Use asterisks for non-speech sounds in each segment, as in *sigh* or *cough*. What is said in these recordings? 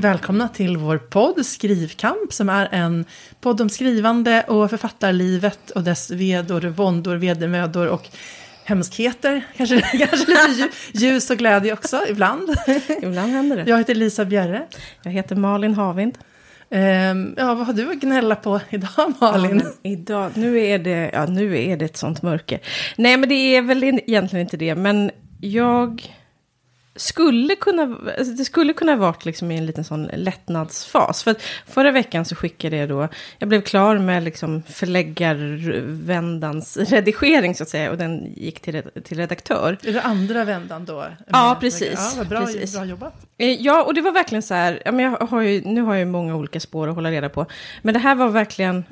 välkomna till vår podd Skrivkamp som är en podd om skrivande och författarlivet och dess vedor, våndor, vedermödor och hemskheter. Kanske, *laughs* kanske lite ljus och glädje också ibland. *laughs* Ibland händer det. Jag heter Lisa Bjerre. Jag heter Malin Havind. Um, ja, vad har du att gnälla på idag Malin? Ja, idag, nu är, det, ja, nu är det ett sånt mörker. Nej, men det är väl egentligen inte det. Men jag skulle kunna, alltså det skulle kunna varit liksom i en liten sån lättnadsfas. För förra veckan så skickade jag då, jag blev klar med liksom förläggarvändans *laughs* redigering så att säga. Och den gick till, till redaktör. Är det andra vändan då? Ja, precis. Ja, bra, precis. bra jobbat. Eh, ja, och det var verkligen så här, jag har ju, nu har jag ju många olika spår att hålla reda på. Men det här var verkligen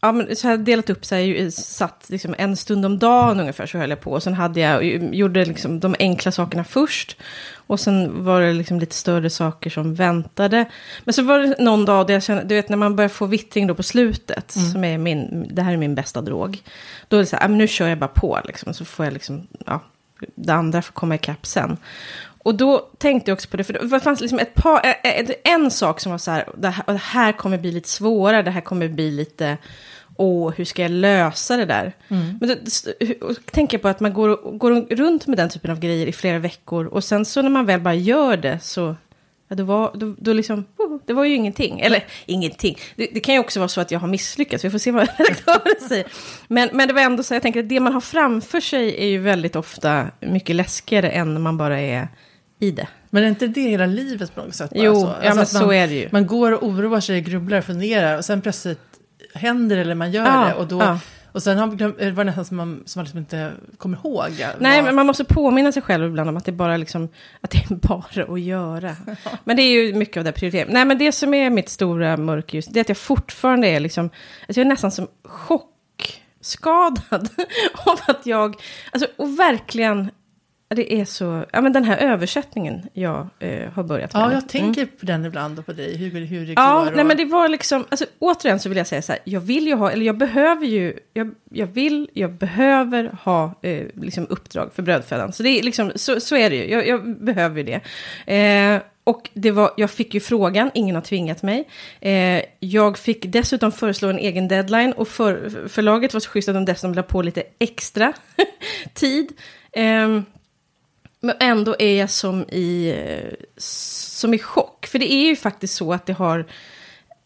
Ja, men så jag delat upp sig, satt liksom en stund om dagen ungefär så höll jag på. Och sen hade jag, gjorde liksom de enkla sakerna först. Och sen var det liksom lite större saker som väntade. Men så var det någon dag där jag kände, du vet när man börjar få vittring då på slutet. Mm. Som är min, det här är min bästa drog. Då är det så här, nu kör jag bara på liksom. Så får jag liksom, ja, det andra får komma ikapp sen. Och då tänkte jag också på det, för det fanns liksom ett par, en sak som var så här, det här, det här kommer bli lite svårare, det här kommer bli lite åh, hur ska jag lösa det där? Mm. Men då, tänker jag på att man går, går runt med den typen av grejer i flera veckor och sen så när man väl bara gör det så Ja, då var, då, då liksom, oh, det var ju ingenting. Eller ingenting. Det, det, kan ju också vara så att jag har misslyckats. Vi får se vad *laughs* redaktören säger. Men, men det var ändå så, jag tänker att det man har framför sig är ju väldigt ofta mycket läskigare än när man bara är i det. Men är inte det hela livet på något sätt? Jo, så? Alltså ja, men så är det ju. Man går och oroar sig, grubblar, funderar och sen plötsligt händer eller man gör ja, det. Och, då, ja. och sen har, var det nästan som man, som man liksom inte kommer ihåg. Nej, men man måste påminna sig själv ibland om att det, bara liksom, att det är *laughs* bara att göra. Men det är ju mycket av det prioriteringen. Nej, men det som är mitt stora mörker just, det är att jag fortfarande är liksom, alltså jag är nästan som chockskadad *laughs* av att jag, alltså och verkligen det är så, ja men den här översättningen jag eh, har börjat med. Ja, jag tänker mm. på den ibland och på dig, hur, hur det ja, går. Nej, men det var liksom, alltså, återigen så vill jag säga så här, jag vill ju ha, eller jag behöver ju, jag, jag vill, jag behöver ha eh, liksom uppdrag för brödfödan. Så, det är liksom, så, så är det ju, jag, jag behöver ju det. Eh, och det var, jag fick ju frågan, ingen har tvingat mig. Eh, jag fick dessutom föreslå en egen deadline och för, förlaget var så schysst att de dessutom la på lite extra *laughs* tid. Eh, men ändå är jag som i, som i chock. För det är ju faktiskt så att det har...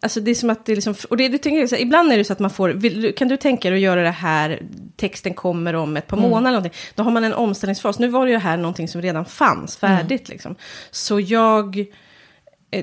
Alltså det är som att det liksom... Och det, det tänker, ibland är det så att man får... Vill, kan du tänka dig att göra det här, texten kommer om ett par mm. månader eller någonting. Då har man en omställningsfas. Nu var det ju här någonting som redan fanns färdigt mm. liksom. Så jag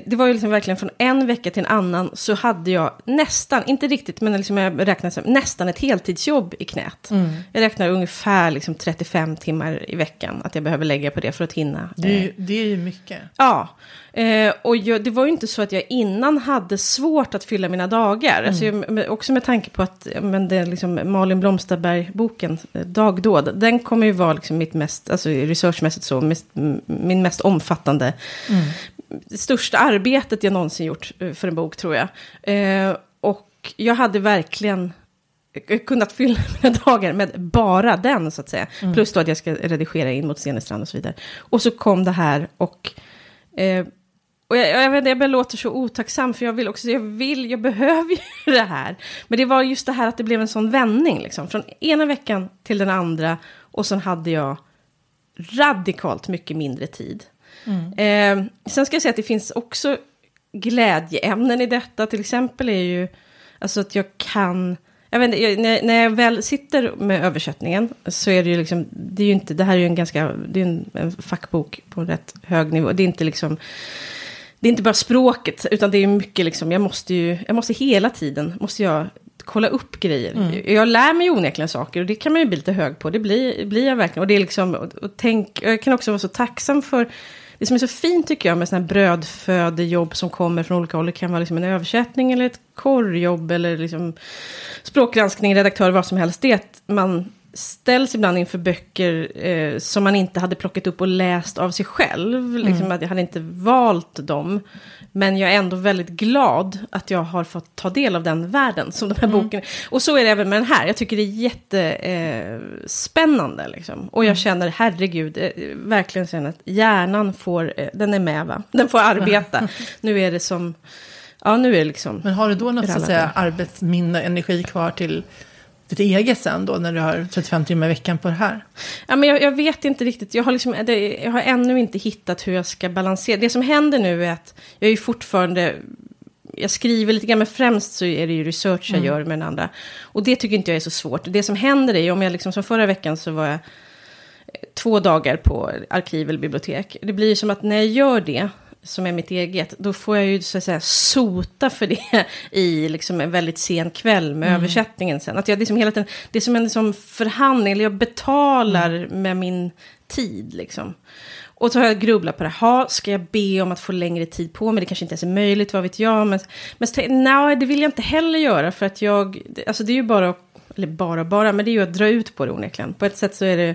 det var ju liksom verkligen från en vecka till en annan så hade jag nästan, inte riktigt, men liksom jag räknade som, nästan ett heltidsjobb i knät. Mm. Jag räknar ungefär liksom 35 timmar i veckan att jag behöver lägga på det för att hinna. Det är, det är ju mycket. Ja, eh, och jag, det var ju inte så att jag innan hade svårt att fylla mina dagar. Mm. Alltså jag, också med tanke på att men det liksom, Malin Blomsterberg-boken, eh, Dagdåd, den kommer ju vara liksom mitt mest, alltså researchmässigt så, mest, min mest omfattande mm det största arbetet jag någonsin gjort eh, för en bok, tror jag. Eh, och jag hade verkligen kunnat fylla *laughs* mina dagar med bara den, så att säga. Mm. Plus då att jag ska redigera in mot Stenestrand och så vidare. Och så kom det här och... Eh, och jag, jag, vet, jag låter så otacksam, för jag vill också, jag vill, jag *laughs* behöver ju det här. Men det var just det här att det blev en sån vändning, liksom. Från ena veckan till den andra. Och sen hade jag radikalt mycket mindre tid. Mm. Eh, sen ska jag säga att det finns också glädjeämnen i detta. Till exempel är ju alltså att jag kan... Jag vet inte, när, när jag väl sitter med översättningen så är det ju liksom, det är ju inte, det här är ju en ganska, det är en, en fackbok på en rätt hög nivå. Det är inte liksom, det är inte bara språket, utan det är mycket liksom, jag måste ju, jag måste hela tiden, måste jag kolla upp grejer. Mm. Jag lär mig onekligen saker och det kan man ju bli lite hög på, det blir, blir jag verkligen. Och det är liksom, och, och tänk, jag kan också vara så tacksam för det som är så fint tycker jag med sådana här brödfödejobb som kommer från olika håll, det kan vara liksom en översättning eller ett korrjobb eller liksom språkgranskning, redaktör, vad som helst, det är att man ställs ibland inför böcker eh, som man inte hade plockat upp och läst av sig själv. Liksom att jag hade inte valt dem. Men jag är ändå väldigt glad att jag har fått ta del av den världen som de här mm. boken. Och så är det även med den här. Jag tycker det är jättespännande. Eh, liksom. Och jag känner, herregud, eh, verkligen känner att hjärnan får, eh, den är med va? Den får arbeta. *laughs* nu är det som, ja nu är det liksom. Men har du då något så att säga, arbetsminne, energi kvar till ditt eget sen då när du har 35 timmar i veckan på det här? Ja, men jag, jag vet inte riktigt, jag har, liksom, det, jag har ännu inte hittat hur jag ska balansera. Det som händer nu är att jag är fortfarande jag skriver lite grann, men främst så är det ju research jag mm. gör med den andra. Och det tycker inte jag är så svårt. Det som händer är om jag liksom, som förra veckan så var jag eh, två dagar på arkiv eller bibliotek. Det blir ju som att när jag gör det som är mitt eget, då får jag ju så att säga sota för det *laughs* i liksom en väldigt sen kväll med mm. översättningen sen. Att jag liksom hela tiden, det är som en liksom förhandling, eller jag betalar mm. med min tid liksom. Och så har jag grubblat på det. Ha, ska jag be om att få längre tid på mig? Det kanske inte ens är möjligt, vad vet jag. Men, men nej, det vill jag inte heller göra. För att jag, alltså det är ju bara, eller bara, bara, men det är ju att dra ut på det onekligen. På ett sätt så är det,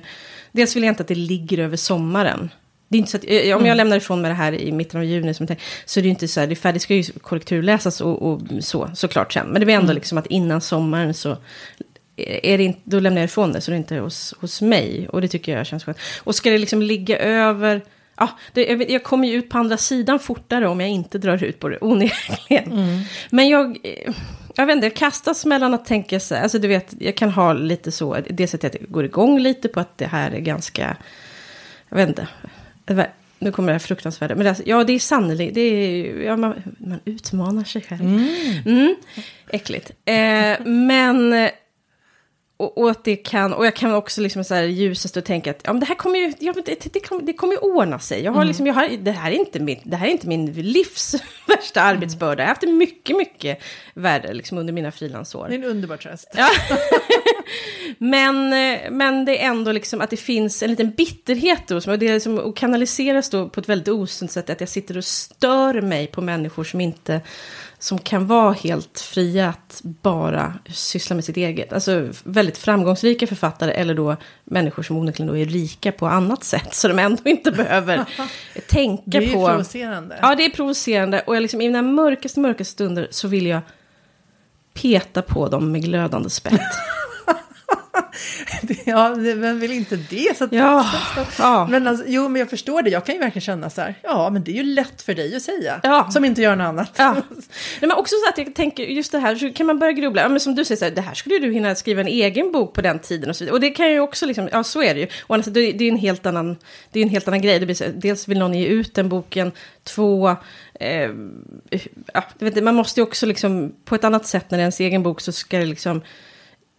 dels vill jag inte att det ligger över sommaren. Det är inte så att, eh, om jag mm. lämnar ifrån mig det här i mitten av juni som så är det ju inte så här, det, är färdigt, ska ju korrekturläsas och, och så, såklart sen. Men det blir ändå mm. liksom att innan sommaren så är det inte, då lämnar jag ifrån det så det är inte hos, hos mig. Och det tycker jag känns skönt. Och ska det liksom ligga över... Ja, det, jag, jag kommer ju ut på andra sidan fortare om jag inte drar ut på det, onekligen. Mm. Men jag, jag vet inte, jag kastas mellan att tänka sig, alltså du vet, jag kan ha lite så, sättet att jag går igång lite på att det här är ganska, jag vet inte, nu kommer det här fruktansvärda. Men det, ja, det är sannolikt. Det är, ja, man, man utmanar sig själv. Mm. Mm, äckligt. Eh, men och, och, att det kan, och jag kan också liksom så här ljusast och tänka att ja, men det här kommer ju, ja, det, det, kommer, det kommer ju ordna sig. Jag har mm. liksom, jag har, det, här är inte min, det här är inte min livs *laughs* värsta mm. arbetsbörda. Jag har haft det mycket, mycket värre liksom under mina frilansår. Det är en underbar tröst. Ja. *laughs* men, men det är ändå liksom att det finns en liten bitterhet då, och det liksom, och kanaliseras då på ett väldigt osunt sätt, att jag sitter och stör mig på människor som inte som kan vara helt fria att bara syssla med sitt eget. Alltså väldigt framgångsrika författare eller då människor som onekligen då är rika på annat sätt. Så de ändå inte behöver *laughs* tänka på... Det är på... provocerande. Ja, det är provocerande. Och jag liksom, i mina mörkaste, mörkaste stunder så vill jag peta på dem med glödande spett. *laughs* *laughs* ja, vem vill inte det? Så att, ja, ja. Men alltså, jo, men jag förstår det. Jag kan ju verkligen känna så här, ja, men det är ju lätt för dig att säga, ja. som inte gör något annat. Ja. *laughs* Nej, men också så att jag tänker, just det här, så kan man börja grubbla, ja, men som du säger, så här, det här skulle du hinna skriva en egen bok på den tiden och så vidare. Och det kan ju också, liksom, ja, så är det ju. Och alltså, det, det är en helt annan, det är en helt annan grej. Det blir så, dels vill någon ge ut den boken, två, eh, ja, man måste ju också liksom, på ett annat sätt när det är ens egen bok så ska det liksom,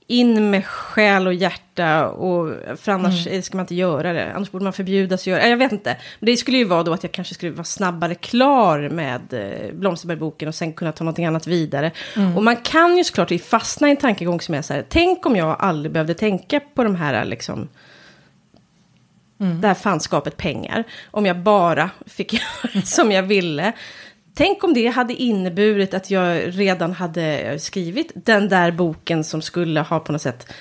in med själ och hjärta, och, för annars mm. ska man inte göra det. Annars borde man förbjudas att göra Jag vet inte. Men det skulle ju vara då att jag kanske skulle vara snabbare klar med eh, Blomsterbergboken och sen kunna ta någonting annat vidare. Mm. Och man kan ju såklart fastna i en tankegång som är så här, tänk om jag aldrig behövde tänka på de här liksom, Mm. Det här fanskapet pengar. Om jag bara fick *laughs* göra som jag ville. Tänk om det hade inneburit att jag redan hade skrivit den där boken som skulle ha på något sätt,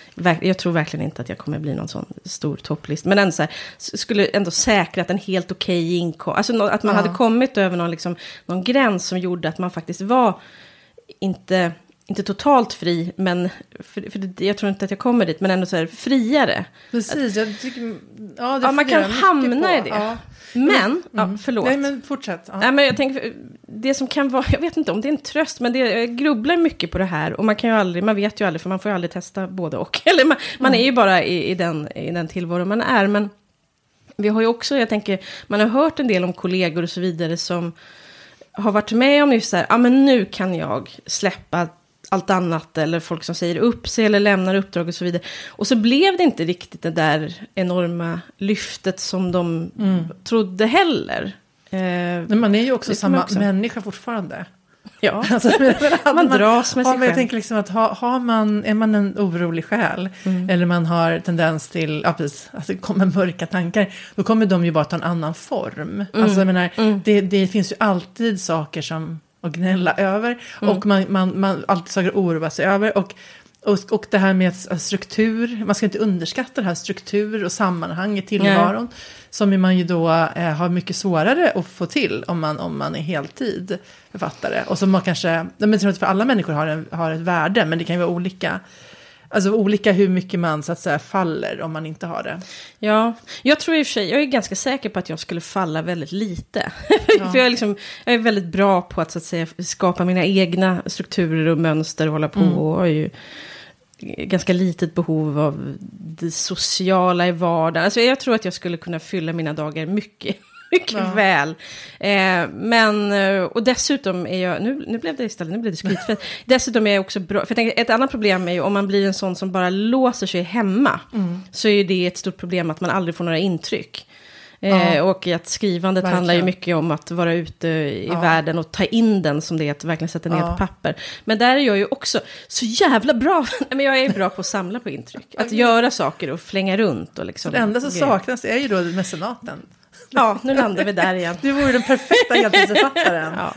jag tror verkligen inte att jag kommer bli någon sån stor topplist, men ändå så här, skulle ändå säkrat en helt okej okay inkomst, alltså att man ja. hade kommit över någon, liksom, någon gräns som gjorde att man faktiskt var, inte inte totalt fri, men för, för jag tror inte att jag kommer dit, men ändå så här friare. Precis, jag tycker, ja, ja man kan hamna på. i det. Ja. Men, mm. ja, förlåt. Nej, men fortsätt. Ja. Nej, men jag tänker, det som kan vara, *laughs* jag vet inte om det är en tröst, men det, jag grubblar mycket på det här. Och man kan ju aldrig, man vet ju aldrig, för man får ju aldrig testa både och. *laughs* Eller man, man mm. är ju bara i, i, den, i den tillvaro man är. Men vi har ju också, jag tänker, man har hört en del om kollegor och så vidare som har varit med om just så här, ja men nu kan jag släppa allt annat eller folk som säger upp sig eller lämnar uppdrag och så vidare. Och så blev det inte riktigt det där enorma lyftet som de mm. trodde heller. Eh, Men man är ju också samma också. människa fortfarande. Ja, *laughs* alltså, *laughs* man, man dras med sig själv. Jag tänker liksom att ha, har man, är man en orolig själ mm. eller man har tendens till, ja precis, alltså det kommer mörka tankar, då kommer de ju bara ta en annan form. Mm. Alltså jag menar, mm. det, det finns ju alltid saker som och gnälla över. Mm. Och man, man, man alltid saker att oroa sig över. Och, Och, och det här med struktur, man ska inte underskatta det här struktur och sammanhang i tillvaron. Som man ju då eh, har mycket svårare att få till om man, om man är heltid författare. Och som man kanske, nej, jag tror att för alla människor har, en, har ett värde, men det kan ju vara olika. Alltså olika hur mycket man så att säga faller om man inte har det. Ja, jag tror i och för sig, jag är ganska säker på att jag skulle falla väldigt lite. *laughs* för jag är, liksom, jag är väldigt bra på att, så att säga, skapa mina egna strukturer och mönster och hålla på. Och har ju ganska litet behov av det sociala i vardagen. Alltså jag tror att jag skulle kunna fylla mina dagar mycket, mycket väl. Eh, men, eh, och dessutom är jag, nu, nu blev det istället, nu blev det skrytfett. *laughs* dessutom är jag också bra, för jag tänker, ett annat problem är ju om man blir en sån som bara låser sig hemma. Så är ju det ett stort problem att man aldrig får några intryck. Eh, Ja. och att skrivandet Verkligen. handlar ju mycket om att vara ute i Ja. världen och ta in den som det är att verkligen sätta ner Ja. på papper. Men där är jag ju också så jävla bra. *laughs* Men jag är bra på att samla på intryck. Att göra saker och flänga runt och liksom. Det enda som saknas är ju då mecenaten. Ja, nu landar vi där igen. Du vore den perfekta heltidsförfattaren. Ja.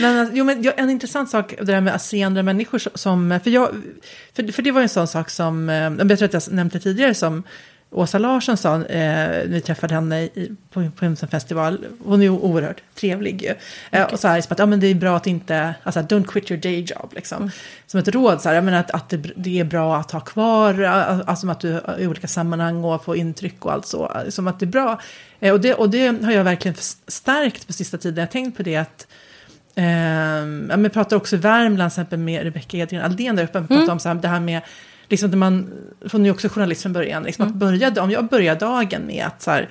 Men, alltså, jo, men en intressant sak, det där med att se andra människor som... För, jag, för, för det var en sån sak som, eh, jag tror att jag nämnde det tidigare, som Åsa Larsson sa, eh, när vi träffade henne i, på, på en sån festival, hon är oerhört trevlig ju. Eh, och så här, som att ja, men det är bra att inte, alltså don't quit your day job liksom. Som ett råd, så här, jag menar att, att det, det är bra att ha kvar, eh, alltså att du i olika sammanhang och få intryck och allt så, eh, som att det är bra. Eh, och, det, och det har jag verkligen stärkt på sista tiden, jag har tänkt på det att ja, men jag pratar också i Värmland till exempel med Rebecka Edgren Aldén där uppe. Mm. Pratar om så här, det här med, liksom när man, hon är också journalist från början, liksom att börja, om jag börjar dagen med att så här,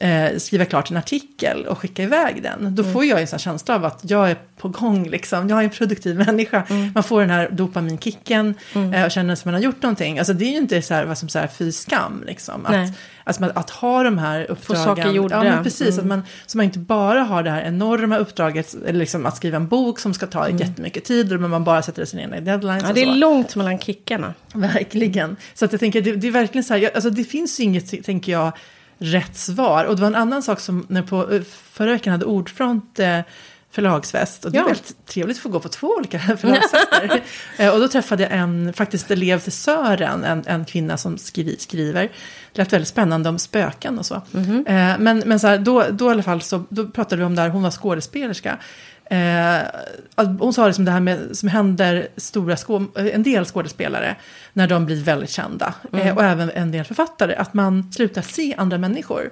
eh, skriva klart en artikel och skicka iväg den, då får jag en sån känsla av att jag är på gång, liksom. jag är en produktiv *laughs* människa. Man får den här dopaminkicken eh, och känner att man har gjort någonting. Alltså det är ju inte så här, vad som så här, fy skam, liksom. Nej. Att, alltså, att, ha de här uppdragen. saker gjorda. Ja, men precis. Mm. Att man, så man inte bara har det här enorma uppdraget, liksom att skriva en bok som ska ta mm. jättemycket tid, och man bara sätter sina egna deadlines. Ja, det är långt mellan kickarna. Verkligen. Så att jag tänker, det, det är verkligen så här, jag, alltså det finns ju inget, tänker jag, rätt svar. Och det var en annan sak som, när på eh, förra veckan hade Ordfront eh, förlagsfest. Och det Ja. var väldigt trevligt att få gå på två olika *laughs* förlagsfester. *laughs* Eh, och då träffade jag en, faktiskt elev till Sören, en, en kvinna som skri, skriver. Lät väldigt spännande om spöken och så. Mhm. Eh, men men så här, då, då i alla fall så då pratade vi om det här, hon var skådespelerska. Eh, hon sa liksom det här med som händer stora skå, en del skådespelare när de blir väldigt kända. Mm. Eh, och även en del författare, att man slutar se andra människor.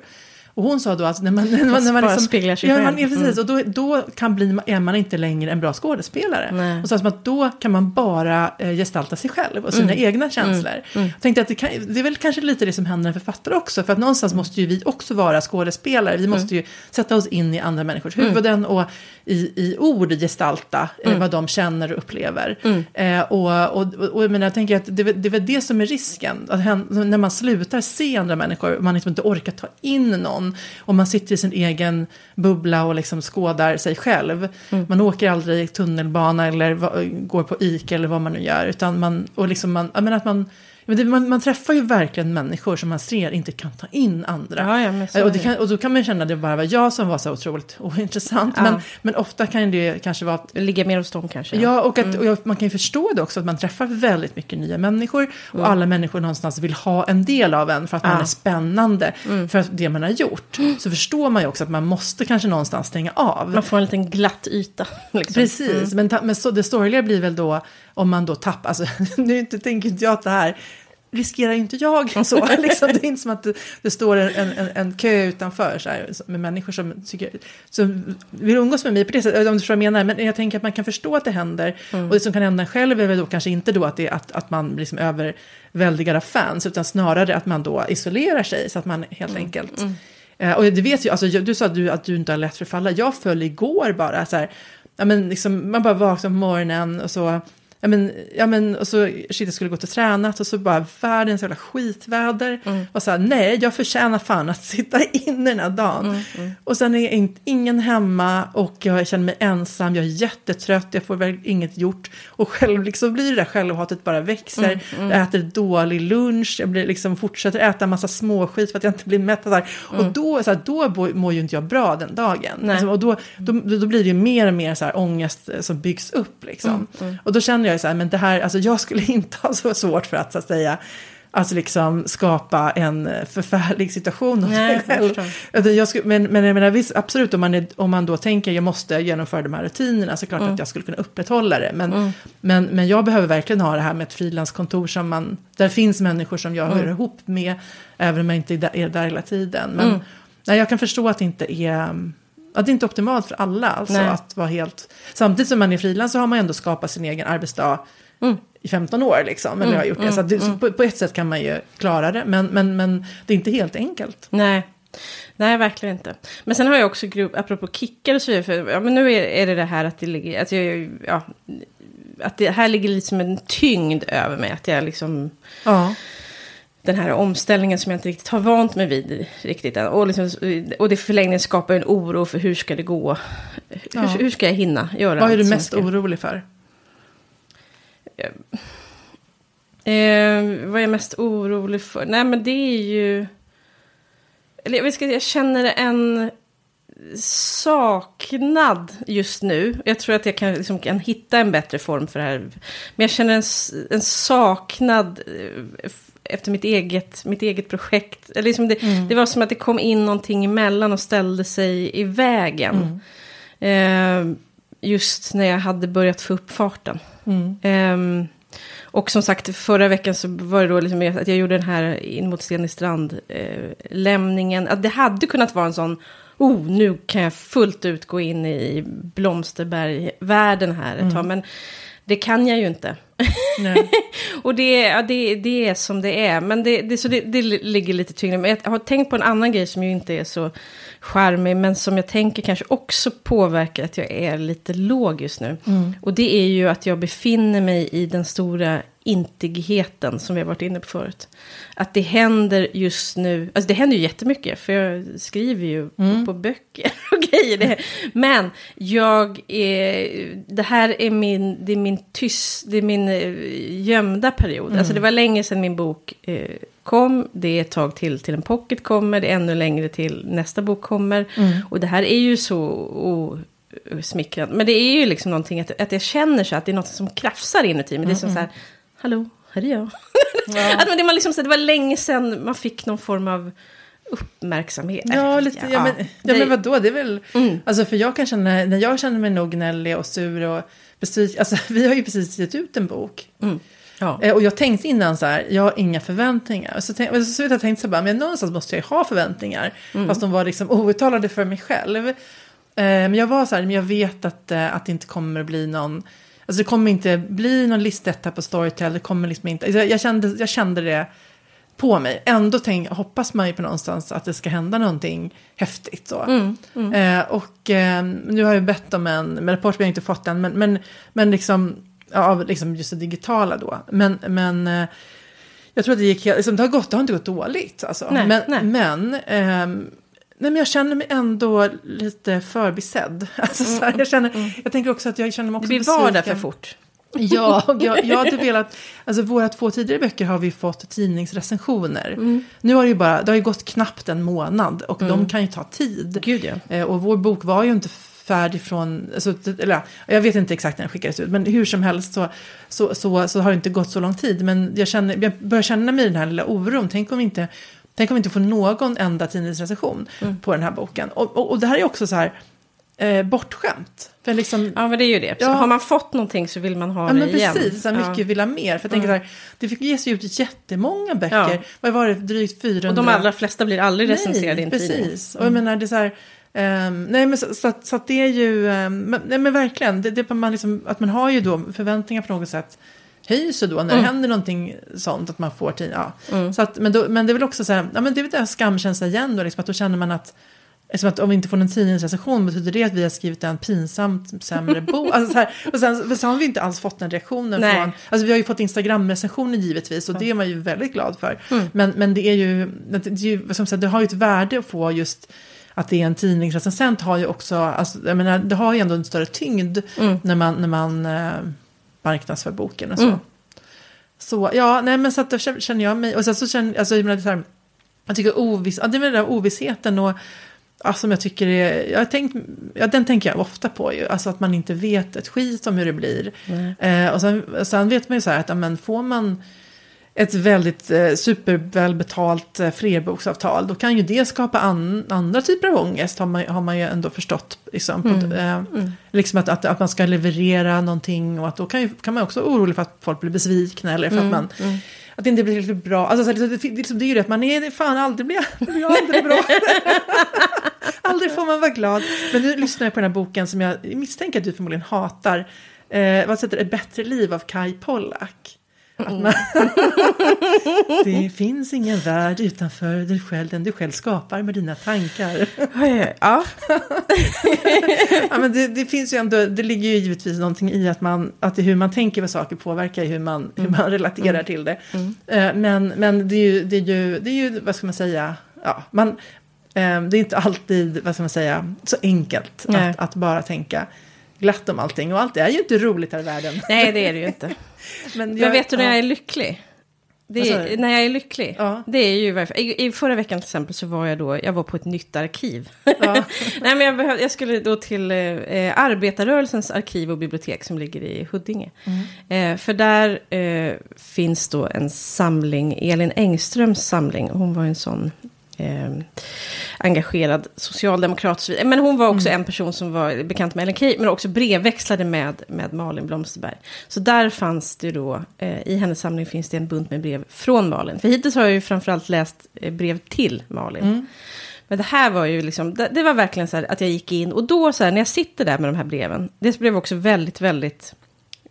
Och hon sa då att när man, när man, när man liksom, speglar sig ja, själv. ja, precis, Mm. och då, då kan bli, är man inte längre en bra skådespelare. Nej. Och så att då kan man bara eh, gestalta sig själv och sina Mm. egna känslor. Jag tänkte att det, kan, det är väl kanske lite det som händer en författare också. För att någonstans måste ju vi också vara skådespelare. Vi måste ju sätta oss in i andra människors huvuden och i, i ord gestalta eh, vad de känner och upplever. Eh, och, och, och, och menar, jag tänker att det, det är väl det som är risken. Att när man slutar se andra människor, man liksom inte orkar ta in någon. Och man sitter i sin egen bubbla och liksom skådar sig själv. Man åker aldrig tunnelbana eller går på IK eller vad man nu gör. Utan man, och liksom man, jag menar att man, men det, man, man träffar ju verkligen människor som man ser inte kan ta in andra. Ja, ja, så och, kan, och då kan man känna att det bara var jag som var så otroligt *laughs* ointressant. Ja. Men, men ofta kan det kanske vara att ligger mer hos dem kanske. Ja, och, att, och jag, man kan ju förstå det också, att man träffar väldigt mycket nya människor. Och alla människor någonstans vill ha en del av en för att man är spännande. För att det man har gjort. Så förstår man ju också att man måste kanske någonstans stänga av. Man får en liten glatt yta. *laughs* Liksom. Precis, men, ta, men så, det sorgliga blir väl då om man då tappar, alltså *laughs* nu inte, tänker inte jag att det här riskerar ju inte jag *laughs* så. liksom, det är inte som att det, det står en, en, en kö utanför så här, med människor som, tycker, som vill umgås med mig på det sättet, om du förstår vad jag menar. Men jag tänker att man kan förstå att det händer. Och det som kan hända själv är väl då kanske inte då att, det, att, att man blir liksom överväldigad av fans, utan snarare att man då isolerar sig så att man helt enkelt Eh, och det vet ju, alltså, du sa att du, att du inte har lätt för att falla. Jag föll igår bara så här, ja, men liksom, man bara vaknar på morgonen och så, ja men, ja men, och så, shit jag skulle gå till tränat och så bara världens jävla skitväder. Och så här, nej jag förtjänar fan att sitta *laughs* inne den här dagen. Och sen är ingen hemma och jag känner mig ensam, jag är jättetrött, jag får väl inget gjort. Och själv liksom blir det där självhatet bara växer. Jag äter dålig lunch, jag blir liksom fortsätter äta massa småskit för att jag inte blir mätt. Och, så och då, så här, då mår ju inte jag bra den dagen. Alltså, och då, då, då blir det ju mer och mer så här ångest som byggs upp. Liksom. Och då känner känner jag så här, men det här, alltså jag skulle *laughs* inte ha så svårt för att så att säga Alltså liksom skapa en förfärlig situation Nej, mig jag *laughs* själv. Utan Jag skulle, men, men jag menar, visst, absolut, om man, är, om man då tänker jag måste genomföra de här rutinerna så är det klart att jag skulle kunna upprätthålla det. Men, men, men jag behöver verkligen ha det här med ett frilanskontor som man, där finns människor som jag hör ihop med, även om jag inte är där, är där hela tiden. Men nej, jag kan förstå att det inte är att det inte är optimalt för alla. Alltså Nej. att vara helt, samtidigt som man är frilans så har man ändå skapat sin egen arbetsdag i 15 år. Liksom, eller har gjort det. Så, att det, så på, på ett sätt kan man ju klara det, men, men, men det är inte helt enkelt. Nej. Nej, verkligen inte. Men sen har jag också grupp, apropå kickar och så vidare, för ja, men nu är, är det det här att det ligger, att jag, ja, att det här ligger lite som en tyngd över mig, att jag liksom, Ja. Den här omställningen som jag inte riktigt har vant mig vid riktigt än. Och, liksom, och det förlängningen skapar en oro för hur ska det gå, hur, Ja. hur ska jag hinna göra Vad är du mest ska- orolig för? Eh, vad är jag mest orolig för? Nej, men det är ju... Eller jag, inte, jag känner en saknad just nu. Jag tror att jag kan, liksom, kan hitta en bättre form för det här. Men jag känner en, en saknad eh, efter mitt eget, mitt eget projekt. Eller liksom det, det var som att det kom in någonting emellan och ställde sig i vägen. Eh, just när jag hade börjat få upp farten. Mm. Ehm, och som sagt, förra veckan så var det då liksom att jag gjorde den här in mot Sten i strand eh, lämningen. Att det hade kunnat vara en sån, oh, nu kan jag fullt ut gå in i Blomsterberg-världen här ett tag. Men det kan jag ju inte. *laughs* Och det, ja, det, det är som det är. Men det, det, så det, det ligger lite tyngre. Men jag har tänkt på en annan grej som ju inte är så charmig. Men som jag tänker kanske också påverkar att jag är lite låg just nu. Och det är ju att jag befinner mig i den stora intigheten som vi har varit inne på förut. Att det händer just nu, alltså det händer ju jättemycket för jag skriver ju på, på böcker *laughs* och grejer. Det. Men jag är, det här är min, det är min tyst, det är min eh, gömda period. Alltså det var länge sedan min bok eh, kom, det är ett tag till till en pocket kommer, det är ännu längre till nästa bok kommer. Och det här är ju så osmickrande. Men det är ju liksom någonting att, att jag känner så att det är något som krafsar inuti mig. Det är som så här, hallå, här är jag. *laughs* att man, det, man liksom, det var länge sedan man fick någon form av uppmärksamhet. Ja, lite, ja, men, ja, det- men vadå, det är väl... Alltså för jag kan känna, när jag känner mig nog gnällig och sur och besviken, alltså *laughs* vi har ju precis gett ut en bok. ja. Eh, Och jag tänkte innan så här, jag har inga förväntningar. Så, tänk, så jag tänkte så här, men någonstans måste jag ju ha förväntningar. Fast de var liksom outtalade för mig själv. Eh, Men jag var så här, men jag vet att, eh, att det inte kommer att bli någon, alltså det kommer inte bli någon listetta på Storytel. Det kommer liksom inte, jag, jag, kände, jag kände det på mig. Ändå tänk, hoppas man ju på någonstans att det ska hända någonting häftigt. Så. Eh, och eh, nu har jag bett om en, med rapport vi har inte fått den, men, men, men liksom, av liksom just det digitala då. Men, men eh, jag tror att det gick, liksom, det har gått, det har inte gått dåligt. Alltså. Nej, men, nej. men ehm, Nej, men jag känner mig ändå lite förbisedd. *laughs* Alltså, så här, jag, känner, jag tänker också att jag känner mig Det också blir vardag för besviken. fort. Ja, jag, jag hade *laughs* velat, alltså våra två tidigare böcker har vi fått tidningsrecensioner. Mm. Nu har det ju bara, det har ju gått knappt en månad och de kan ju ta tid. Gud ja. Eh, och vår bok var ju inte färdig från, alltså, det- eller ja, jag vet inte exakt när den skickades ut, men hur som helst så, så, så, så har det inte gått så lång tid. Men jag, känner, jag börjar känna mig den här lilla oron, tänk om vi inte, tänk om vi inte får någon enda tidningsrecension Mm. på den här boken. Och, och, och det här är också så här, eh, bortskämt. För liksom, Ja, men det är ju det. Ja. har man fått någonting så vill man ha Ja det men igen. precis, så mycket Ja. vill ha mer. För jag tänker så här, det fick ges ut jättemånga böcker. Ja. Vad var det, drygt 400? Och de allra flesta blir aldrig recenserade i en tidning. precis. Och jag menar, det är så här, ehm, nej men så, så, så att det är ju, men, nej men verkligen, det, det, man liksom, att man har ju då förväntningar på något sätt höjs ju då när det händer någonting sånt att man får tid. Ja. Så att, men, då, men det är väl också så här, ja men det är väl det här skamkänsla igen då, liksom, att då känner man att Som att om vi inte får någon tidningsrecension betyder det att vi har skrivit en pinsamt sämre *laughs* bok. Alltså så här, och sen, så har vi inte alls fått den reaktionen Nej. från... Alltså vi har ju fått Instagram-recensioner givetvis och det är man ju väldigt glad för. Men, men det är ju, det, är ju som sagt, det har ju ett värde att få just att det är en tidningsrecensent har ju också, alltså, jag menar, det har ju ändå en större tyngd när man, när man eh, marknadsför boken och så. Mm. Så ja, nej men så att då känner jag mig, och sen så känner alltså, jag menar, så här, jag tycker oviss, ja, det är väl den där ovissheten och ja, som jag tycker är, jag tänkt, ja, den tänker jag ofta på ju, alltså att man inte vet ett skit om hur det blir. Eh, och sen, sen vet man ju så här att, ja, men får man ett väldigt eh, supervälbetalt eh, flerboksavtal, då kan ju det skapa an, andra typer av ångest, har man, har man ju ändå förstått. Liksom, på, Mm. eh, liksom att, att, att man ska leverera någonting och att då kan, ju, kan man också vara orolig för att folk blir besvikna eller för Mm. att man att det inte blir riktigt bra. Alltså, det, det, det, det är ju det att man är fan aldrig blir, blir aldrig bra. *laughs* aldrig får man vara glad. Men nu lyssnar jag på den här boken som jag misstänker att du förmodligen hatar. Eh, vad heter det? Ett bättre liv av Kai Pollak. Man det finns ingen värld utanför dig själv, den du själv skapar med dina tankar. Ja, *laughs* ja, men det, det finns ju ändå, det ligger ju givetvis någonting i att, man, att hur man tänker på saker påverkar hur man, hur man relaterar till det. Eh, Men, men det, är ju, det, är ju, det är ju, vad ska man säga, ja, man, eh, det är inte alltid, vad ska man säga, så enkelt att, att bara tänka glatt om allting. Och allt är ju inte roligt här i världen. nej det är det ju inte. *laughs* Men, Men vet du när ja. jag är lycklig? Är, när jag är lycklig. Ja. Det är ju varför. I, I förra veckan till exempel så var jag då, jag var på ett nytt arkiv. Ja. *laughs* Nej men jag, behöv, jag skulle då till eh, arbetarrörelsens arkiv och bibliotek som ligger i Huddinge. Eh, för där eh, finns då en samling, Elin Engströms samling. Hon var en sån eh, engagerad socialdemokrat. Men hon var också en person som var bekant med Ellen Key, men också brevväxlade med, med Malin Blomsterberg. Så där fanns det då, eh, i hennes samling finns det en bunt med brev från Malin. För hittills har jag ju framförallt läst eh, brev till Malin. Men det här var ju liksom, det, det var verkligen så här att jag gick in och då så här när jag sitter där med de här breven, det blev också väldigt, väldigt,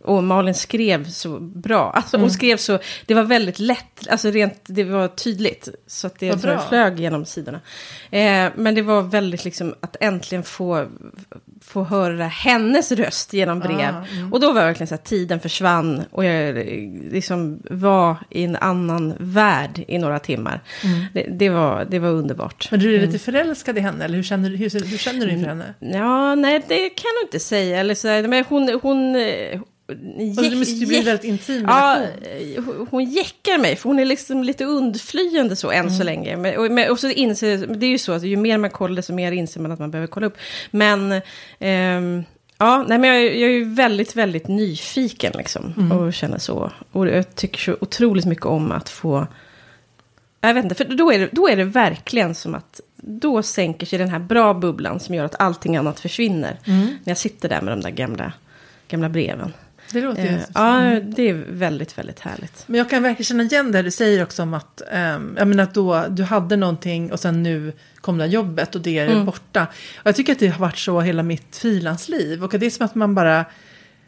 och Malin skrev så bra, alltså Mm. hon skrev så, det var väldigt lätt, alltså rent, det var tydligt, så att det bra. flög genom sidorna. Eh, men det var väldigt liksom att äntligen få, få höra hennes röst genom brev. Ah, mm. Och då var det verkligen så att tiden försvann och jag liksom var i en annan värld i några timmar. Mm. Det, det, var, det var underbart. Men du är lite förälskad i henne, eller hur känner, du- hur, hur känner du inför henne? Ja, nej, det kan jag nog inte säga. Eller så, men hon... hon det måste ju bli väldigt intim Ja, eh, hon- jäckar mig, för hon är liksom lite undflyende så än Mm. så länge. Men, och, men, och så inser, det är ju så att ju mer man kollar, desto mer inser man att man behöver kolla upp. Men, ehm, ja, nej, men jag, jag är ju väldigt, väldigt nyfiken liksom. Mm. Och känner så. Och jag tycker så otroligt mycket om att få... Jag vet inte, för då är, det, då är det verkligen som att då sänker sig den här bra bubblan som gör att allting annat försvinner. Mm. När jag sitter där med de där gamla, gamla breven. Det låter ju... Eh, ja, det är väldigt, väldigt härligt. Men jag kan verkligen känna igen det du säger också om att, um, jag menar att då, du hade någonting och sen nu kom det här jobbet och det är Mm. borta. Och jag tycker att det har varit så hela mitt frilansliv. Och det är som att man bara,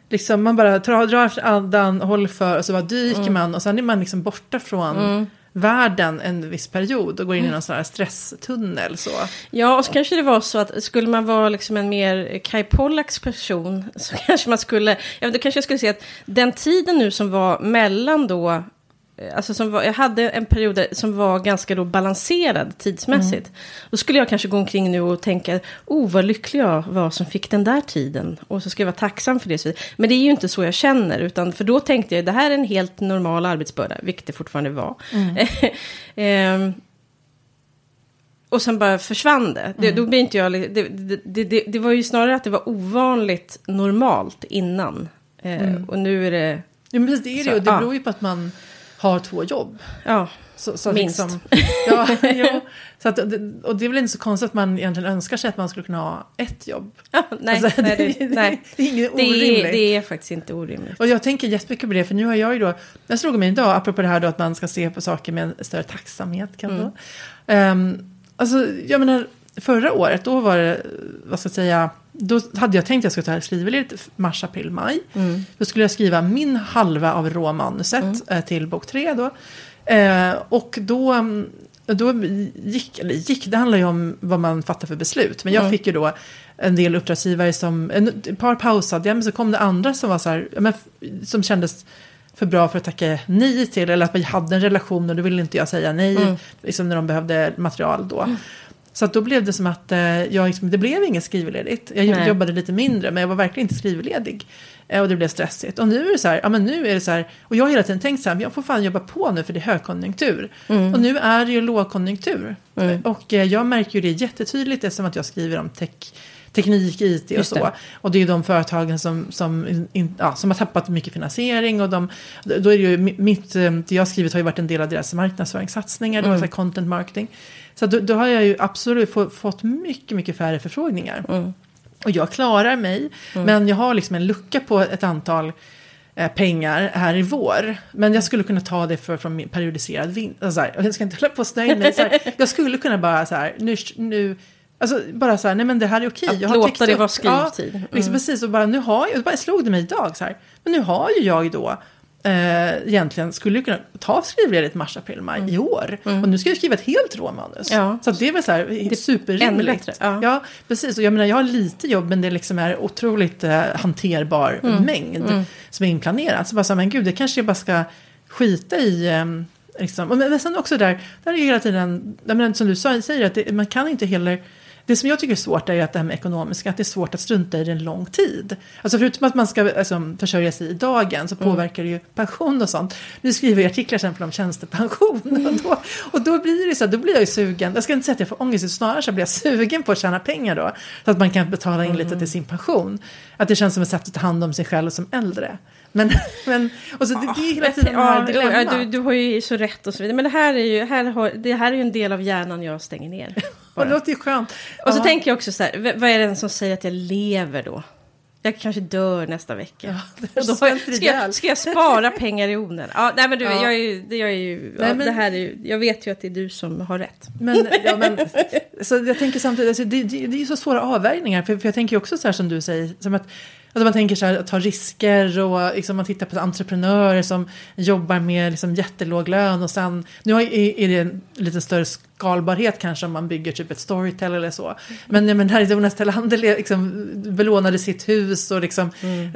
liksom, man bara drar, drar efter andan, håller för och så bara dyker Mm. man och sen är man liksom borta från världen en viss period och går in i någon sån här stresstunnel. Så. Ja, och så kanske det var så att skulle man vara liksom en mer Kai Pollaks person *laughs* så kanske man skulle, ja, då kanske jag skulle säga att den tiden nu som var mellan då, alltså som var, jag hade en period som var ganska då balanserad tidsmässigt. Då skulle jag kanske gå omkring nu och tänka, oh vad lycklig jag var som fick den där tiden. Och så ska jag vara tacksam för det. Men det är ju inte så jag känner, utan för då tänkte jag, det här är en helt normal arbetsbörda, vilket det fortfarande var. *laughs* Ehm, och sen bara försvann det. det Då blir inte jag... Det, det, det, var ju snarare att det var ovanligt normalt innan. Eh, Och nu är det... Ja, men precis, det är det ju. Det beror ju på att man har två jobb. Ja, Så, så Minst. Liksom, *laughs* ja, ja, så att, och det är väl inte så konstigt att man egentligen önskar sig att man skulle kunna ha ett jobb. ja nej, Alltså, nej, det, *laughs* det, nej. det är inget Det, orimligt. är, det är faktiskt inte orimligt. Och jag tänker jättemycket på det, för nu har jag ju då, jag slog mig idag, apropå det här då att man ska se på saker med en större tacksamhet kan Mm. då. Um, alltså, jag menar, förra året, då var det, vad ska jag säga, då hade jag tänkt att jag skulle ta skrivledigt mars, april, maj. Mm. Då skulle jag skriva min halva av råmanuset eh, till bok tre då. Eh, och då, mm, då gick, eller gick, det handlar ju om vad man fattar för beslut. Men jag Mm. fick ju då en del uppdragsgivare som, en, ett par pausade jag, men så kom det andra som var så här, men, som kändes för bra för att tacka nej till. Eller att vi hade en relation och då ville inte jag säga nej, Mm. liksom när de behövde material då. Så då blev det som att eh, jag liksom, det blev inget skrivledigt. Jag Nej. jobbade lite mindre men jag var verkligen inte skrivledig. Eh, och det blev stressigt. Och nu är det så här, ja men nu är det så här, och jag har hela tiden tänkt så här, jag får fan jobba på nu för det är högkonjunktur. Mm. Och nu är det ju lågkonjunktur. Och eh, jag märker ju det jättetydligt eftersom att jag skriver om tech, teknik, IT och Just så. det. Och det är ju de företagen som, som, in, ja, som har tappat mycket finansiering. Och de, då är det ju mi- mitt, eh, det jag har skrivit har ju varit en del av deras marknadsföringssatsningar, det var så här content marketing. Så då, då har jag ju absolut få, fått mycket, mycket färre förfrågningar. Och jag klarar mig, men jag har liksom en lucka på ett antal eh, pengar här i vår. Men jag skulle kunna ta det för, från min periodiserad vinst. Alltså, jag ska inte hålla på och snöa in mig. Så här, *laughs* jag skulle kunna bara så här, nu, nu Alltså bara så här, nej men det här är okej. Att jag har låta det vara skrivtid. Ja, liksom precis, och bara nu har jag, bara slog det mig idag så här. Men nu har ju jag då eh, egentligen skulle ju kunna ta skrivledigt mars, april, maj i år. Och nu ska jag skriva ett helt råmanus. Mm. Ja. Så det är väl så här ännu superrimligt. bättre, ja. ja, precis. Och jag menar, jag har lite jobb, men det liksom är otroligt eh, hanterbar Mm. mängd som är inplanerat. Så bara så här, men gud, det kanske jag bara ska skita i. Eh, liksom. Men, men sen också där, där är hela tiden, menar, som du säger, att det, man kan inte heller det som jag tycker är svårt är att det här med ekonomiska, att det är svårt att strunta i det en lång tid. Alltså förutom att man ska alltså, försörja sig i dagen så påverkar det ju pension och sånt. Nu skriver jag artiklar till exempel om tjänstepension *laughs* och då, och då blir det så då blir jag ju sugen, jag ska inte säga att jag får ångest, snarare så blir jag sugen på att tjäna pengar då. Så att man kan betala in lite till sin pension. Att det känns som ett sätt att ta hand om sig själv som äldre. Men, *laughs* men och så det, det är hela tiden det här ja, du, du har ju så rätt och så vidare. Men det här är ju, här har, det här är ju en del av hjärnan jag stänger ner. *laughs* Och det låter ju skönt. Och så Ja. tänker jag också så här, vad är det som säger att jag lever då? Jag kanske dör nästa vecka. och då *laughs* ska, jag, ska jag spara pengar i onödan? Ja, nej men du, Ja. jag är ju, jag är ju, Nej, ja, men- det här är ju, jag vet ju att det är du som har rätt. Men, ja, men, så jag tänker samtidigt, alltså, det, det, det är ju så svåra avvägningar. För, för jag tänker också så här som du säger, som att Alltså man tänker så här, att ta risker och liksom man tittar på entreprenörer som jobbar med liksom jättelåg lön och sen, nu är det en lite större skalbarhet kanske om man bygger typ ett Storytel eller så. Men, ja, men här är Jonas Tellander liksom belånade sitt hus och liksom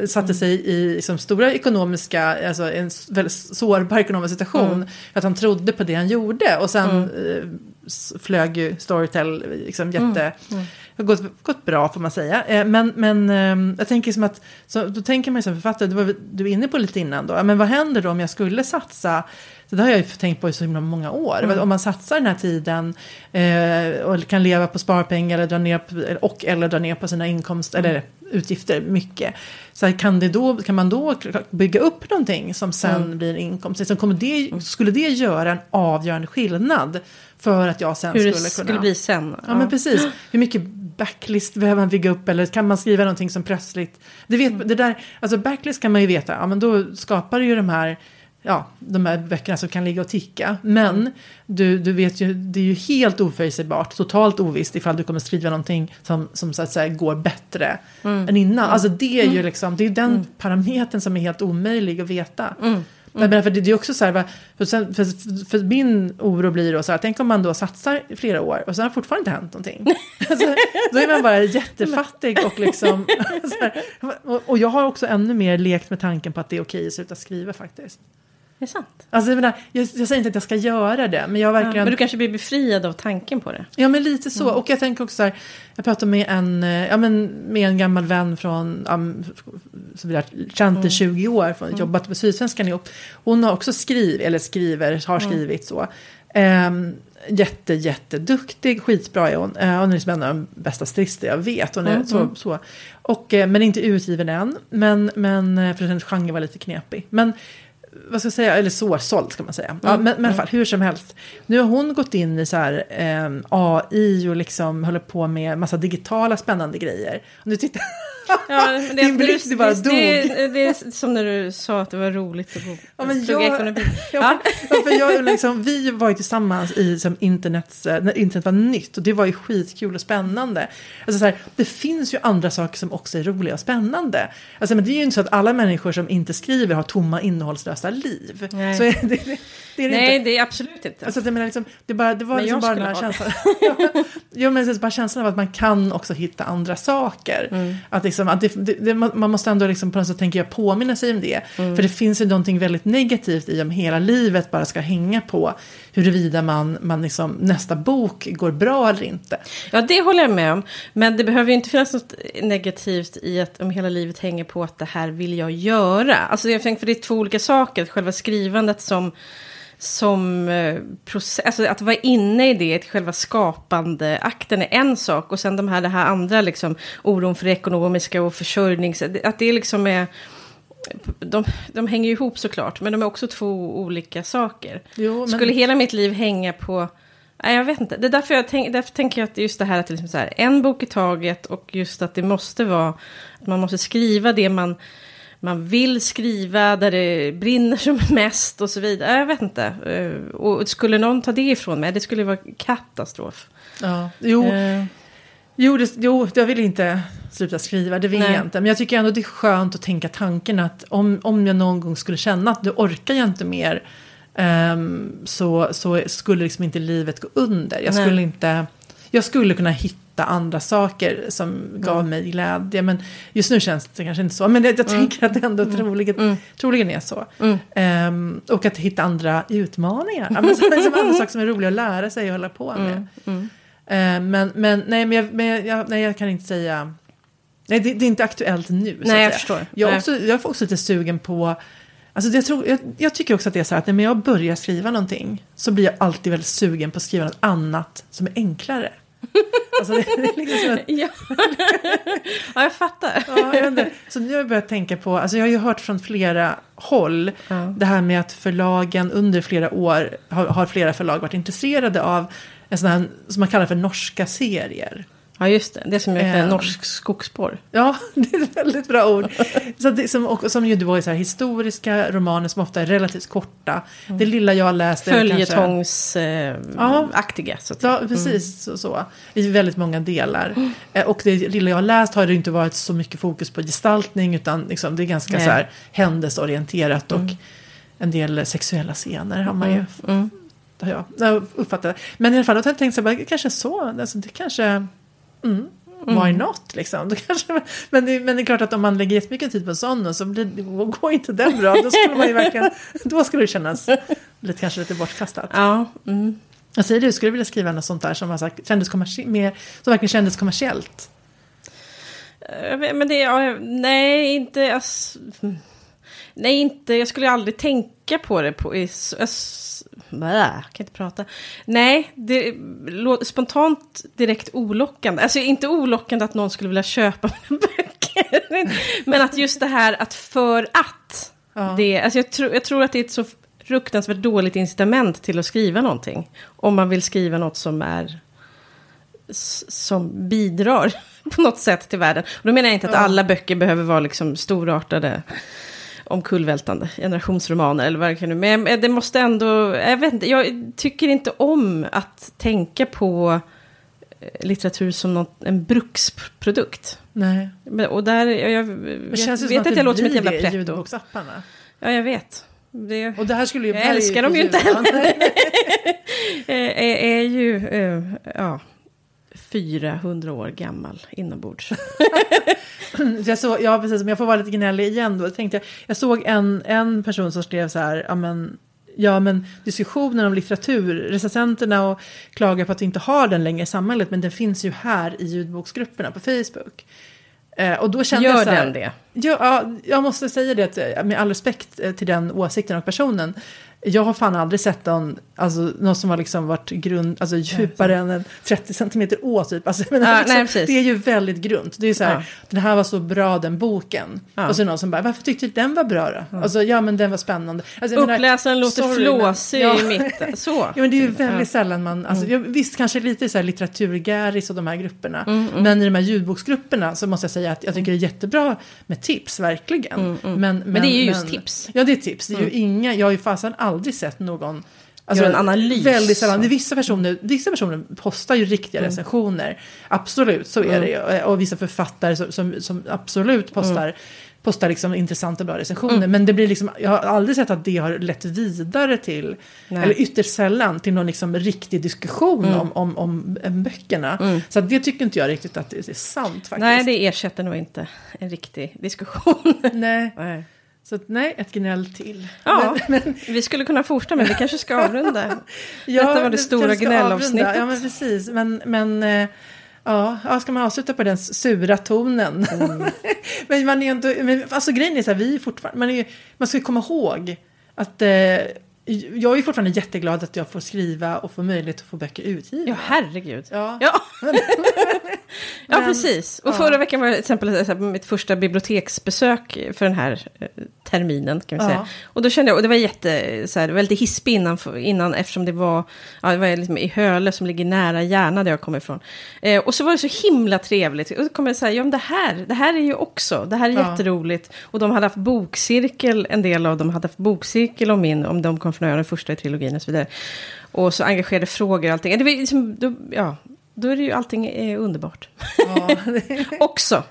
satte sig i liksom stora ekonomiska, alltså en väldigt sårbar ekonomisk situation. För att han trodde på det han gjorde. Och sen eh, s- flög ju Storytel liksom jätte... Det har gått, gått bra får man säga. Eh, Men, men eh, jag tänker som att, så, då tänker man ju som författare, det var du var inne på lite innan då, men vad händer då om jag skulle satsa, så det har jag ju tänkt på i så himla många år, om man satsar den här tiden eh, och kan leva på sparpengar eller dra ner på, och eller dra ner på sina inkomster, eller utgifter mycket. Så här, kan, det då, kan man då bygga upp någonting som sen blir en inkomst? Liksom, kommer det, skulle det göra en avgörande skillnad för att jag sen Hur det skulle kunna... skulle bli sen. Ja, men precis. Hur mycket backlist behöver man bygga upp eller kan man skriva någonting som plötsligt... Det, vet, det där, alltså backlist kan man ju veta, ja men då skapar det ju de här, ja, de här böckerna som kan ligga och ticka. Men du, du vet ju, det är ju helt oförutsägbart, totalt ovisst ifall du kommer skriva någonting som, som så att säga går bättre än innan. Alltså det är ju liksom, det är den parametern som är helt omöjlig att veta. Men för det, det är också så här, för, sen, för, för, min oro blir då så här, tänk om man då satsar i flera år och sen har fortfarande inte hänt någonting. *laughs* alltså, då är man bara jättefattig och liksom, *laughs* här, och, och jag har också ännu mer lekt med tanken på att det är okej att sluta skriva faktiskt. Det är sant. Alltså, jag, menar, jag, jag säger inte att jag ska göra det, men jag har Ja, verkligen... men du kanske blir befriad av tanken på det. Ja, men lite så. Och jag tänker också så här, jag pratade med en, eh, ja, men med en gammal vän från, som vi har känt i 20 år, från, jobbat på Sydsvenskan ihop. Hon har också skrivit, eller skriver, har skrivit så. Um, jätte, jätteduktig, skitbra är hon. Uh, hon är liksom en av de bästa stilister jag vet. Hon är Mm, så, mm. så. Och, eh, men inte utgiven än. Men, men för hennes genre var lite knepig. Men vad ska jag säga, eller svårsåld ska man säga. Ja, Mm, men, men i alla fall, hur som helst. Nu har hon gått in i så här, eh, AI och liksom håller på med massa digitala spännande grejer. Och nu tittar Ja, men Din blick, det bara det, det, det är som när du sa att det var roligt att bo, Ja, men jag- ekonomi. *laughs* Ja, för jag, liksom, vi var ju tillsammans i som internets, när internet var nytt och det var ju skitkul och spännande. Alltså, så här, det finns ju andra saker som också är roliga och spännande. Alltså, men det är ju inte så att alla människor som inte skriver har tomma innehållslösa liv. Nej. Så *laughs* det, det, det är det Nej, inte. det är absolut inte. Alltså, jag menar, liksom, det, bara, det var Men liksom bara den här känslan. *laughs* jo, men det bara känslan av att man kan också hitta andra saker. Mm. Att liksom, att det, det, man måste ändå liksom på något sätt, tänker jag, påminna sig om det. Mm. För det finns ju någonting väldigt negativt i om hela livet bara ska hänga på huruvida man, man liksom, nästa bok går bra eller inte. Ja, det håller jag med om. Men det behöver ju inte finnas något negativt i att om hela livet hänger på att det här vill jag göra. Alltså jag tänker för det är två olika saker. Själva skrivandet som, som eh, process, alltså att vara inne i det, själva skapande akten är en sak. Och sen de här, det här andra, liksom, oron för det ekonomiska och försörjnings... Att det liksom är... De, de hänger ihop såklart, men de är också två olika saker. Jo, men- Skulle hela mitt liv hänga på... Nej, jag vet inte. Det är därför jag tänk, därför tänker jag att just det här att det liksom så här, en bok i taget och just att det måste vara... Att man måste skriva det man, man vill skriva, där det brinner som *laughs* mest och så vidare. Jag vet inte. Eh, Och skulle någon ta det ifrån mig, det skulle vara katastrof. Ja. Jo, Eh, Jo, det, jo, jag vill inte sluta skriva, det vill Nej. jag inte. Men jag tycker ändå det är skönt att tänka tanken att om, om jag någon gång skulle känna att nu orkar jag inte mer ehm, så, så skulle liksom inte livet gå under. Jag Nej. skulle, inte, jag skulle kunna hitta andra saker som gav mig glädje. Men just nu känns det kanske inte så. Men jag, jag tänker att det ändå troligen, troligen är så. Mm. Ehm, och att hitta andra utmaningar. Ja, men, som, som andra *laughs* saker som är roliga att lära sig och hålla på med. mm. Eh, men, men, nej, men, jag, men jag, nej, jag kan inte säga... Nej, det, det är inte aktuellt nu. Nej, jag förstår. Jag också, jag är också lite sugen på... Alltså jag, tror, jag, jag tycker också att det är så här att när jag börjar skriva någonting så blir jag alltid väldigt sugen på att skriva något annat som är enklare. Alltså det, det är liksom som att, *laughs* Ja. *laughs* ja, jag fattar. ja, jag. Så nu har jag börjat tänka på, alltså jag har ju hört från flera håll Ja. det här med att förlagen under flera år har, har flera förlag varit intresserade av en sån här, som man kallar för norska serier. Ja, just det. Det som är Ehm. norsk skogsspår. Ja, *laughs* det är ett väldigt bra ord. Så det, som, och, som ju är så här historiska romaner som ofta är relativt korta. Det lilla jag har läst är kanske... Följetongsaktiga, Ja. eh, så. Ja, precis så, så. I väldigt många delar. Eh, Och det lilla jag har läst har det inte varit så mycket fokus på gestaltning utan liksom, det är ganska Nej. så här händelseorienterat och en del sexuella scener har man ju Mm. har jag, jag uppfattat. Men i alla fall, då har jag tänkt så här, kanske så, alltså, det kanske, mm, why not liksom. *laughs* Det kanske, men, det, men det är klart att om man lägger jättemycket tid på en sån och så blir, går inte den bra, då skulle man ju verkligen, *laughs* då skulle det kännas lite, kanske lite bortkastat. Ja, mm. Jag säger du, skulle du vilja skriva något sånt där som, sagt, kändes mer, som verkligen kändes kommersiellt? Men det, ja, nej, inte... Ass, nej, inte... Jag skulle aldrig tänka på det på... Bä, jag kan inte prata. Nej, det låter spontant direkt olockande. Alltså inte olockande att någon skulle vilja köpa *laughs* mina böcker. Men att just det här att för att. Ja. Det, alltså jag, tror jag tror att det är ett så fruktansvärt dåligt incitament till att skriva någonting. Om man vill skriva något som är som bidrar *laughs* på något sätt till världen. Och då menar jag inte att alla böcker behöver vara liksom storartade, omkullvältande generationsromaner eller vad det kan nu. Men det måste ändå, jag vet inte, jag tycker inte om att tänka på eh, litteratur som något, en bruksprodukt. Nej. Och där, jag, jag vet, vet som att jag låter som ett jävla pretto. ljudboksapparna. Ja, jag vet. Det Och det här skulle ju Jag älskar dem ju inte ljud- är, är, är ju eh, ja, 400 år gammal inombords. *laughs* *laughs* Jag såg, ja, precis. Om jag får vara lite gnällig igen då. Tänkte jag, jag såg en, en person som skrev så här, ja men, ja men diskussionen om litteratur, recensenterna och klagar på att vi inte har den längre i samhället, men den finns ju här i ljudboksgrupperna på Facebook. Eh, och då kände jag Gör så här, den det? Ja, ja, jag måste säga det, eh, med all respekt eh, till den åsikten och personen. Jag har fan aldrig sett någon, alltså, någon som har liksom varit grund, alltså, djupare än en 30 centimeter å typ. Alltså, men Ja, liksom, nej, det är ju väldigt grunt. Det är ju så här, Ja. den här var så bra den boken. Ja. Och så är det någon som bara, varför tyckte du den var bra då? Alltså, ja men den var spännande. Alltså, Uppläsaren låter sorry, flåsig men- i mitten. Så. *laughs* Ja, men det är ju väldigt. Mm. sällan man, alltså, jag, visst kanske lite så här litteraturgäris och de här grupperna. Mm, Men i de här ljudboksgrupperna så måste jag säga att jag tycker det är jättebra med tips, verkligen. Men, men, Mm, det är ju just tips. Ja, det är tips. Det är ju inga, jag har ju fasen aldrig sett någon alltså, en analys. Väldigt sällan. Vissa, personer, vissa personer postar ju riktiga Mm. recensioner. Absolut, så är det ju. Och vissa författare som, som, som absolut postar postar liksom intressanta bra recensioner. Men det blir liksom, jag har aldrig sett att det har lett vidare till, Nej. eller ytterst sällan, till någon liksom riktig diskussion Mm. om, om, om eh, böckerna. Så att det tycker inte jag riktigt att det är sant faktiskt. Nej, det ersätter nog inte en riktig diskussion. nej. *laughs* Nej. Så att, nej, ett gnäll till. Ja, Men, *laughs* men, vi skulle kunna fortsätta men vi kanske ska avrunda. *laughs* ja, Detta var det stora gnällavsnittet. Ja, men precis. Men, men eh, ja, ja, ska man avsluta på den sura tonen? Mm. *laughs* men man är ändå, men, alltså grejen är så här, vi är fortfarande, man, är, man ska ju komma ihåg att eh, jag är fortfarande jätteglad att jag får skriva och få möjlighet att få böcker utgivna. Ja, herregud. Ja. Ja, ja precis. Och ja. förra veckan var det till exempel mitt första biblioteksbesök för den här eh, terminen. Kan vi Ja. säga. Och då kände jag, och det var jätte, så här, det var lite hispig innan, innan eftersom det var, ja, det var liksom i Höle som ligger nära Järna där jag kommer ifrån. Eh, och så var det så himla trevligt. Och så kom jag säga, ja men det här, det här är ju också, det här är Ja. jätteroligt. Och de hade haft bokcirkel, en del av dem hade haft bokcirkel om min, om de kom från den första i trilogin och så vidare. Och så engagerade frågor och allting. Det var liksom, då, ja, då är det ju allting eh, underbart. Ja, *laughs* också.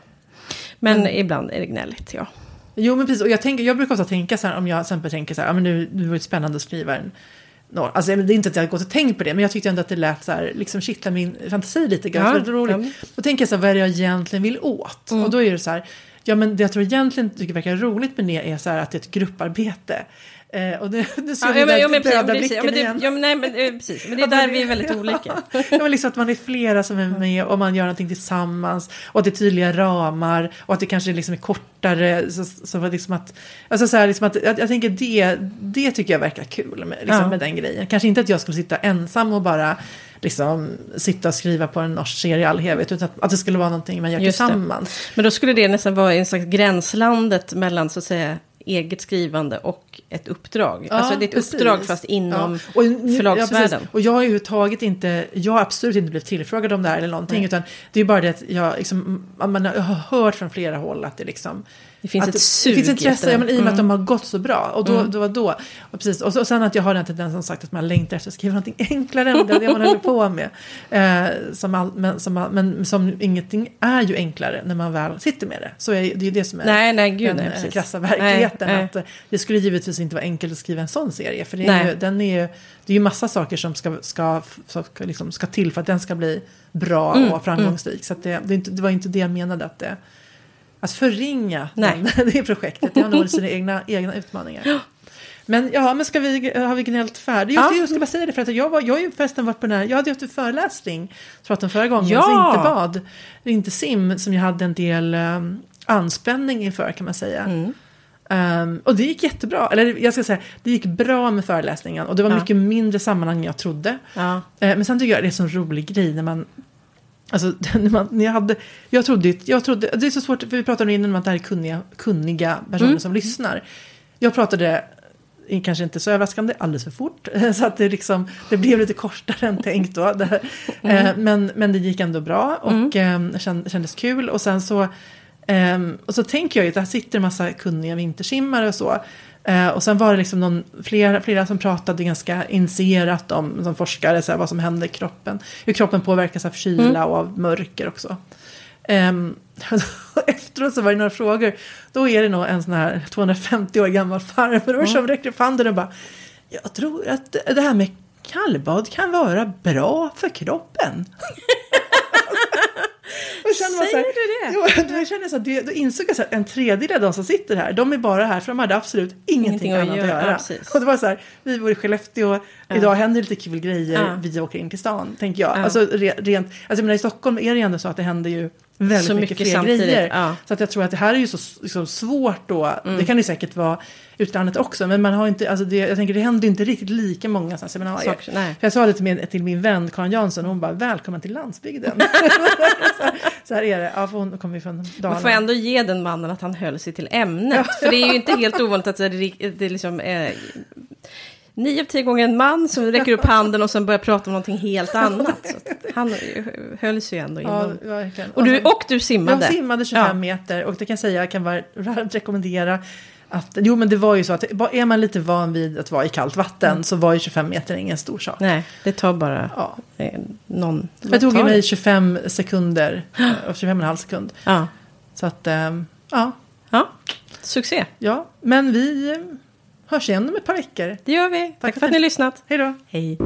Men ibland är det gnälligt, ja. Jo, men precis. Och jag, tänker, jag brukar ofta tänka så här, om jag till exempel tänker så här, ja, men nu, nu var det spännande att skriva en Alltså, det är inte att jag har gått och tänkt på det, men jag tyckte ändå att det lät så här, liksom kittla min fantasi lite grann. Ja, så är roligt. ja. Då tänker jag så här, vad är det jag egentligen vill åt? Mm. Och då är det så här, ja men det jag tror egentligen tycker verkar roligt med det är så här att det är ett grupparbete. Eh, och det, det ser Ja, vi ja, ja, döda precis, ja, men, blicken det, igen. ja, men, nej, men, eh, precis. men det är där det- vi är väldigt olika. *laughs* Ja, men liksom att man är flera som är med och man gör någonting tillsammans. Och att det är tydliga ramar och att det kanske liksom är kortare. Så, så liksom att, alltså så här, liksom att, jag, jag tänker det, det tycker jag verkar kul med, liksom Ja. med den grejen. Kanske inte att jag skulle sitta ensam och bara liksom, sitta och skriva på en norsk serie i all evighet. Utan att, att det skulle vara någonting man gör Just det. tillsammans. Men då skulle det nästan vara en slags gränslandet mellan så att säga eget skrivande och ett uppdrag. Ja, alltså det är ett precis. uppdrag fast inom Ja. Och, förlagsvärlden. precis. och jag har ju överhuvudtaget inte, jag har absolut inte blivit tillfrågad om det här eller någonting. Utan det är bara det att jag, liksom, man har hört från flera håll att det liksom Det finns att ett sug det finns intresse, ja, men i och med att Mm. de har gått så bra. Och då, då, då, och, precis, och, så, och sen att jag har den tendensen som sagt att man längtar efter att skriva någonting enklare än det, det man håller på med. *laughs* Eh, som all, men, som, all- men som ingenting är ju enklare när man väl sitter med det. Så är, det är ju det som är Nej, nej, gud, den nej, eh, krassa verkligheten. Nej. Att, eh, det skulle givetvis inte vara enkelt att skriva en sån serie. För det är ju, den är ju, det är ju massa saker som ska, ska, ska, liksom, ska till för att den ska bli bra Mm, och framgångsrik. Så att det, det, det var inte det jag menade att det... Att förringa Nej. den, *laughs* det projektet. Det har nog sina egna, egna utmaningar. Men ja, men ska vi, har vi gnällt färdigt? Just, Ja. jag ska bara säga det, för att jag, var, jag har ju förresten varit på den här, jag hade haft en föreläsning, pratade om förra gången, Ja. så inte bad, inte sim, som jag hade en del um, anspänning inför kan man säga. Mm. Ehm, och det gick jättebra, eller jag ska säga, det gick bra med föreläsningen och det var Ja. mycket mindre sammanhang än jag trodde. Ja. Eh, men sen tycker jag det är en sån rolig grej när man Alltså, *laughs* man, jag, hade, jag, trodde, jag trodde, det är så svårt, för vi pratade innan om att det här är kunniga, kunniga personer Mm. som lyssnar. Jag pratade, kanske inte så överraskande, alldeles för fort. *laughs* Så att det, liksom, det blev lite kortare än tänkt då. Det, här. Mm. Eh, men, men det gick ändå bra och eh, känd- kändes kul. Och sen så, eh, och så tänker jag ju att där sitter en massa kunniga vintersimmare och så. Eh, och sen var det liksom någon, flera, flera som pratade ganska initierat om, som forskare, så här, vad som händer i kroppen. Hur kroppen påverkas av kyla och av mörker också. Um, *laughs* efteråt så var det några frågor. Då är det nog en sån här 250 år gammal farbror som räcker upp handen och bara. Jag tror att det här med kallbad kan vara bra för kroppen. *laughs* Och kände man så här, Säger du Jo, *laughs* då, kände så här, det, då insåg jag att en tredjedel av de som sitter här, de är bara här för de hade absolut ingenting, Ingenting att annat att göra, göra. precis. och det var så här, vi bor i Skellefteå, idag händer det lite kul grejer, Ja. vi åker in till stan, tänker jag. Ja. Alltså, re, rent, alltså jag menar, i Stockholm är det ändå så att det händer ju väldigt Så mycket, mycket fler samtidigt, grejer. ja. Så att jag tror att det här är ju så liksom, svårt då, Mm. det kan det säkert vara utlandet också, men man har inte, alltså det, jag tänker det händer inte riktigt lika många sådana seminarier. Saker, nej. För jag sa det till min, till min vän Karin Jansson och hon bara välkommen till landsbygden. så, *laughs* här, så här är det, ja, för hon kommer ju från Dalarna. Man får ändå ge den mannen att han höll sig till ämnet. För det är ju inte helt ovanligt att det, det liksom... Eh, Nio av tio gånger en man som räcker upp handen och sen börjar prata om någonting helt *laughs* annat. Så han höll sig ju ändå Ja, inom... verkligen. Och du, och du simmade. Jag simmade 25 Ja. meter och det kan jag säga, jag kan varmt rekommendera att, jo men det var ju så att är man lite van vid att vara i kallt vatten så var ju 25 meter ingen stor sak. Nej, det tar bara Ja. eh, någon... Det tog ju mig det? 25 sekunder, *gasps* och 25,5 sekund. Ja. Så att, ehm, ja, ja. succé. Ja, men vi hörs igen om ett par veckor. Det gör vi. Tack, för för att ni har lyssnat. Hej då! Hej.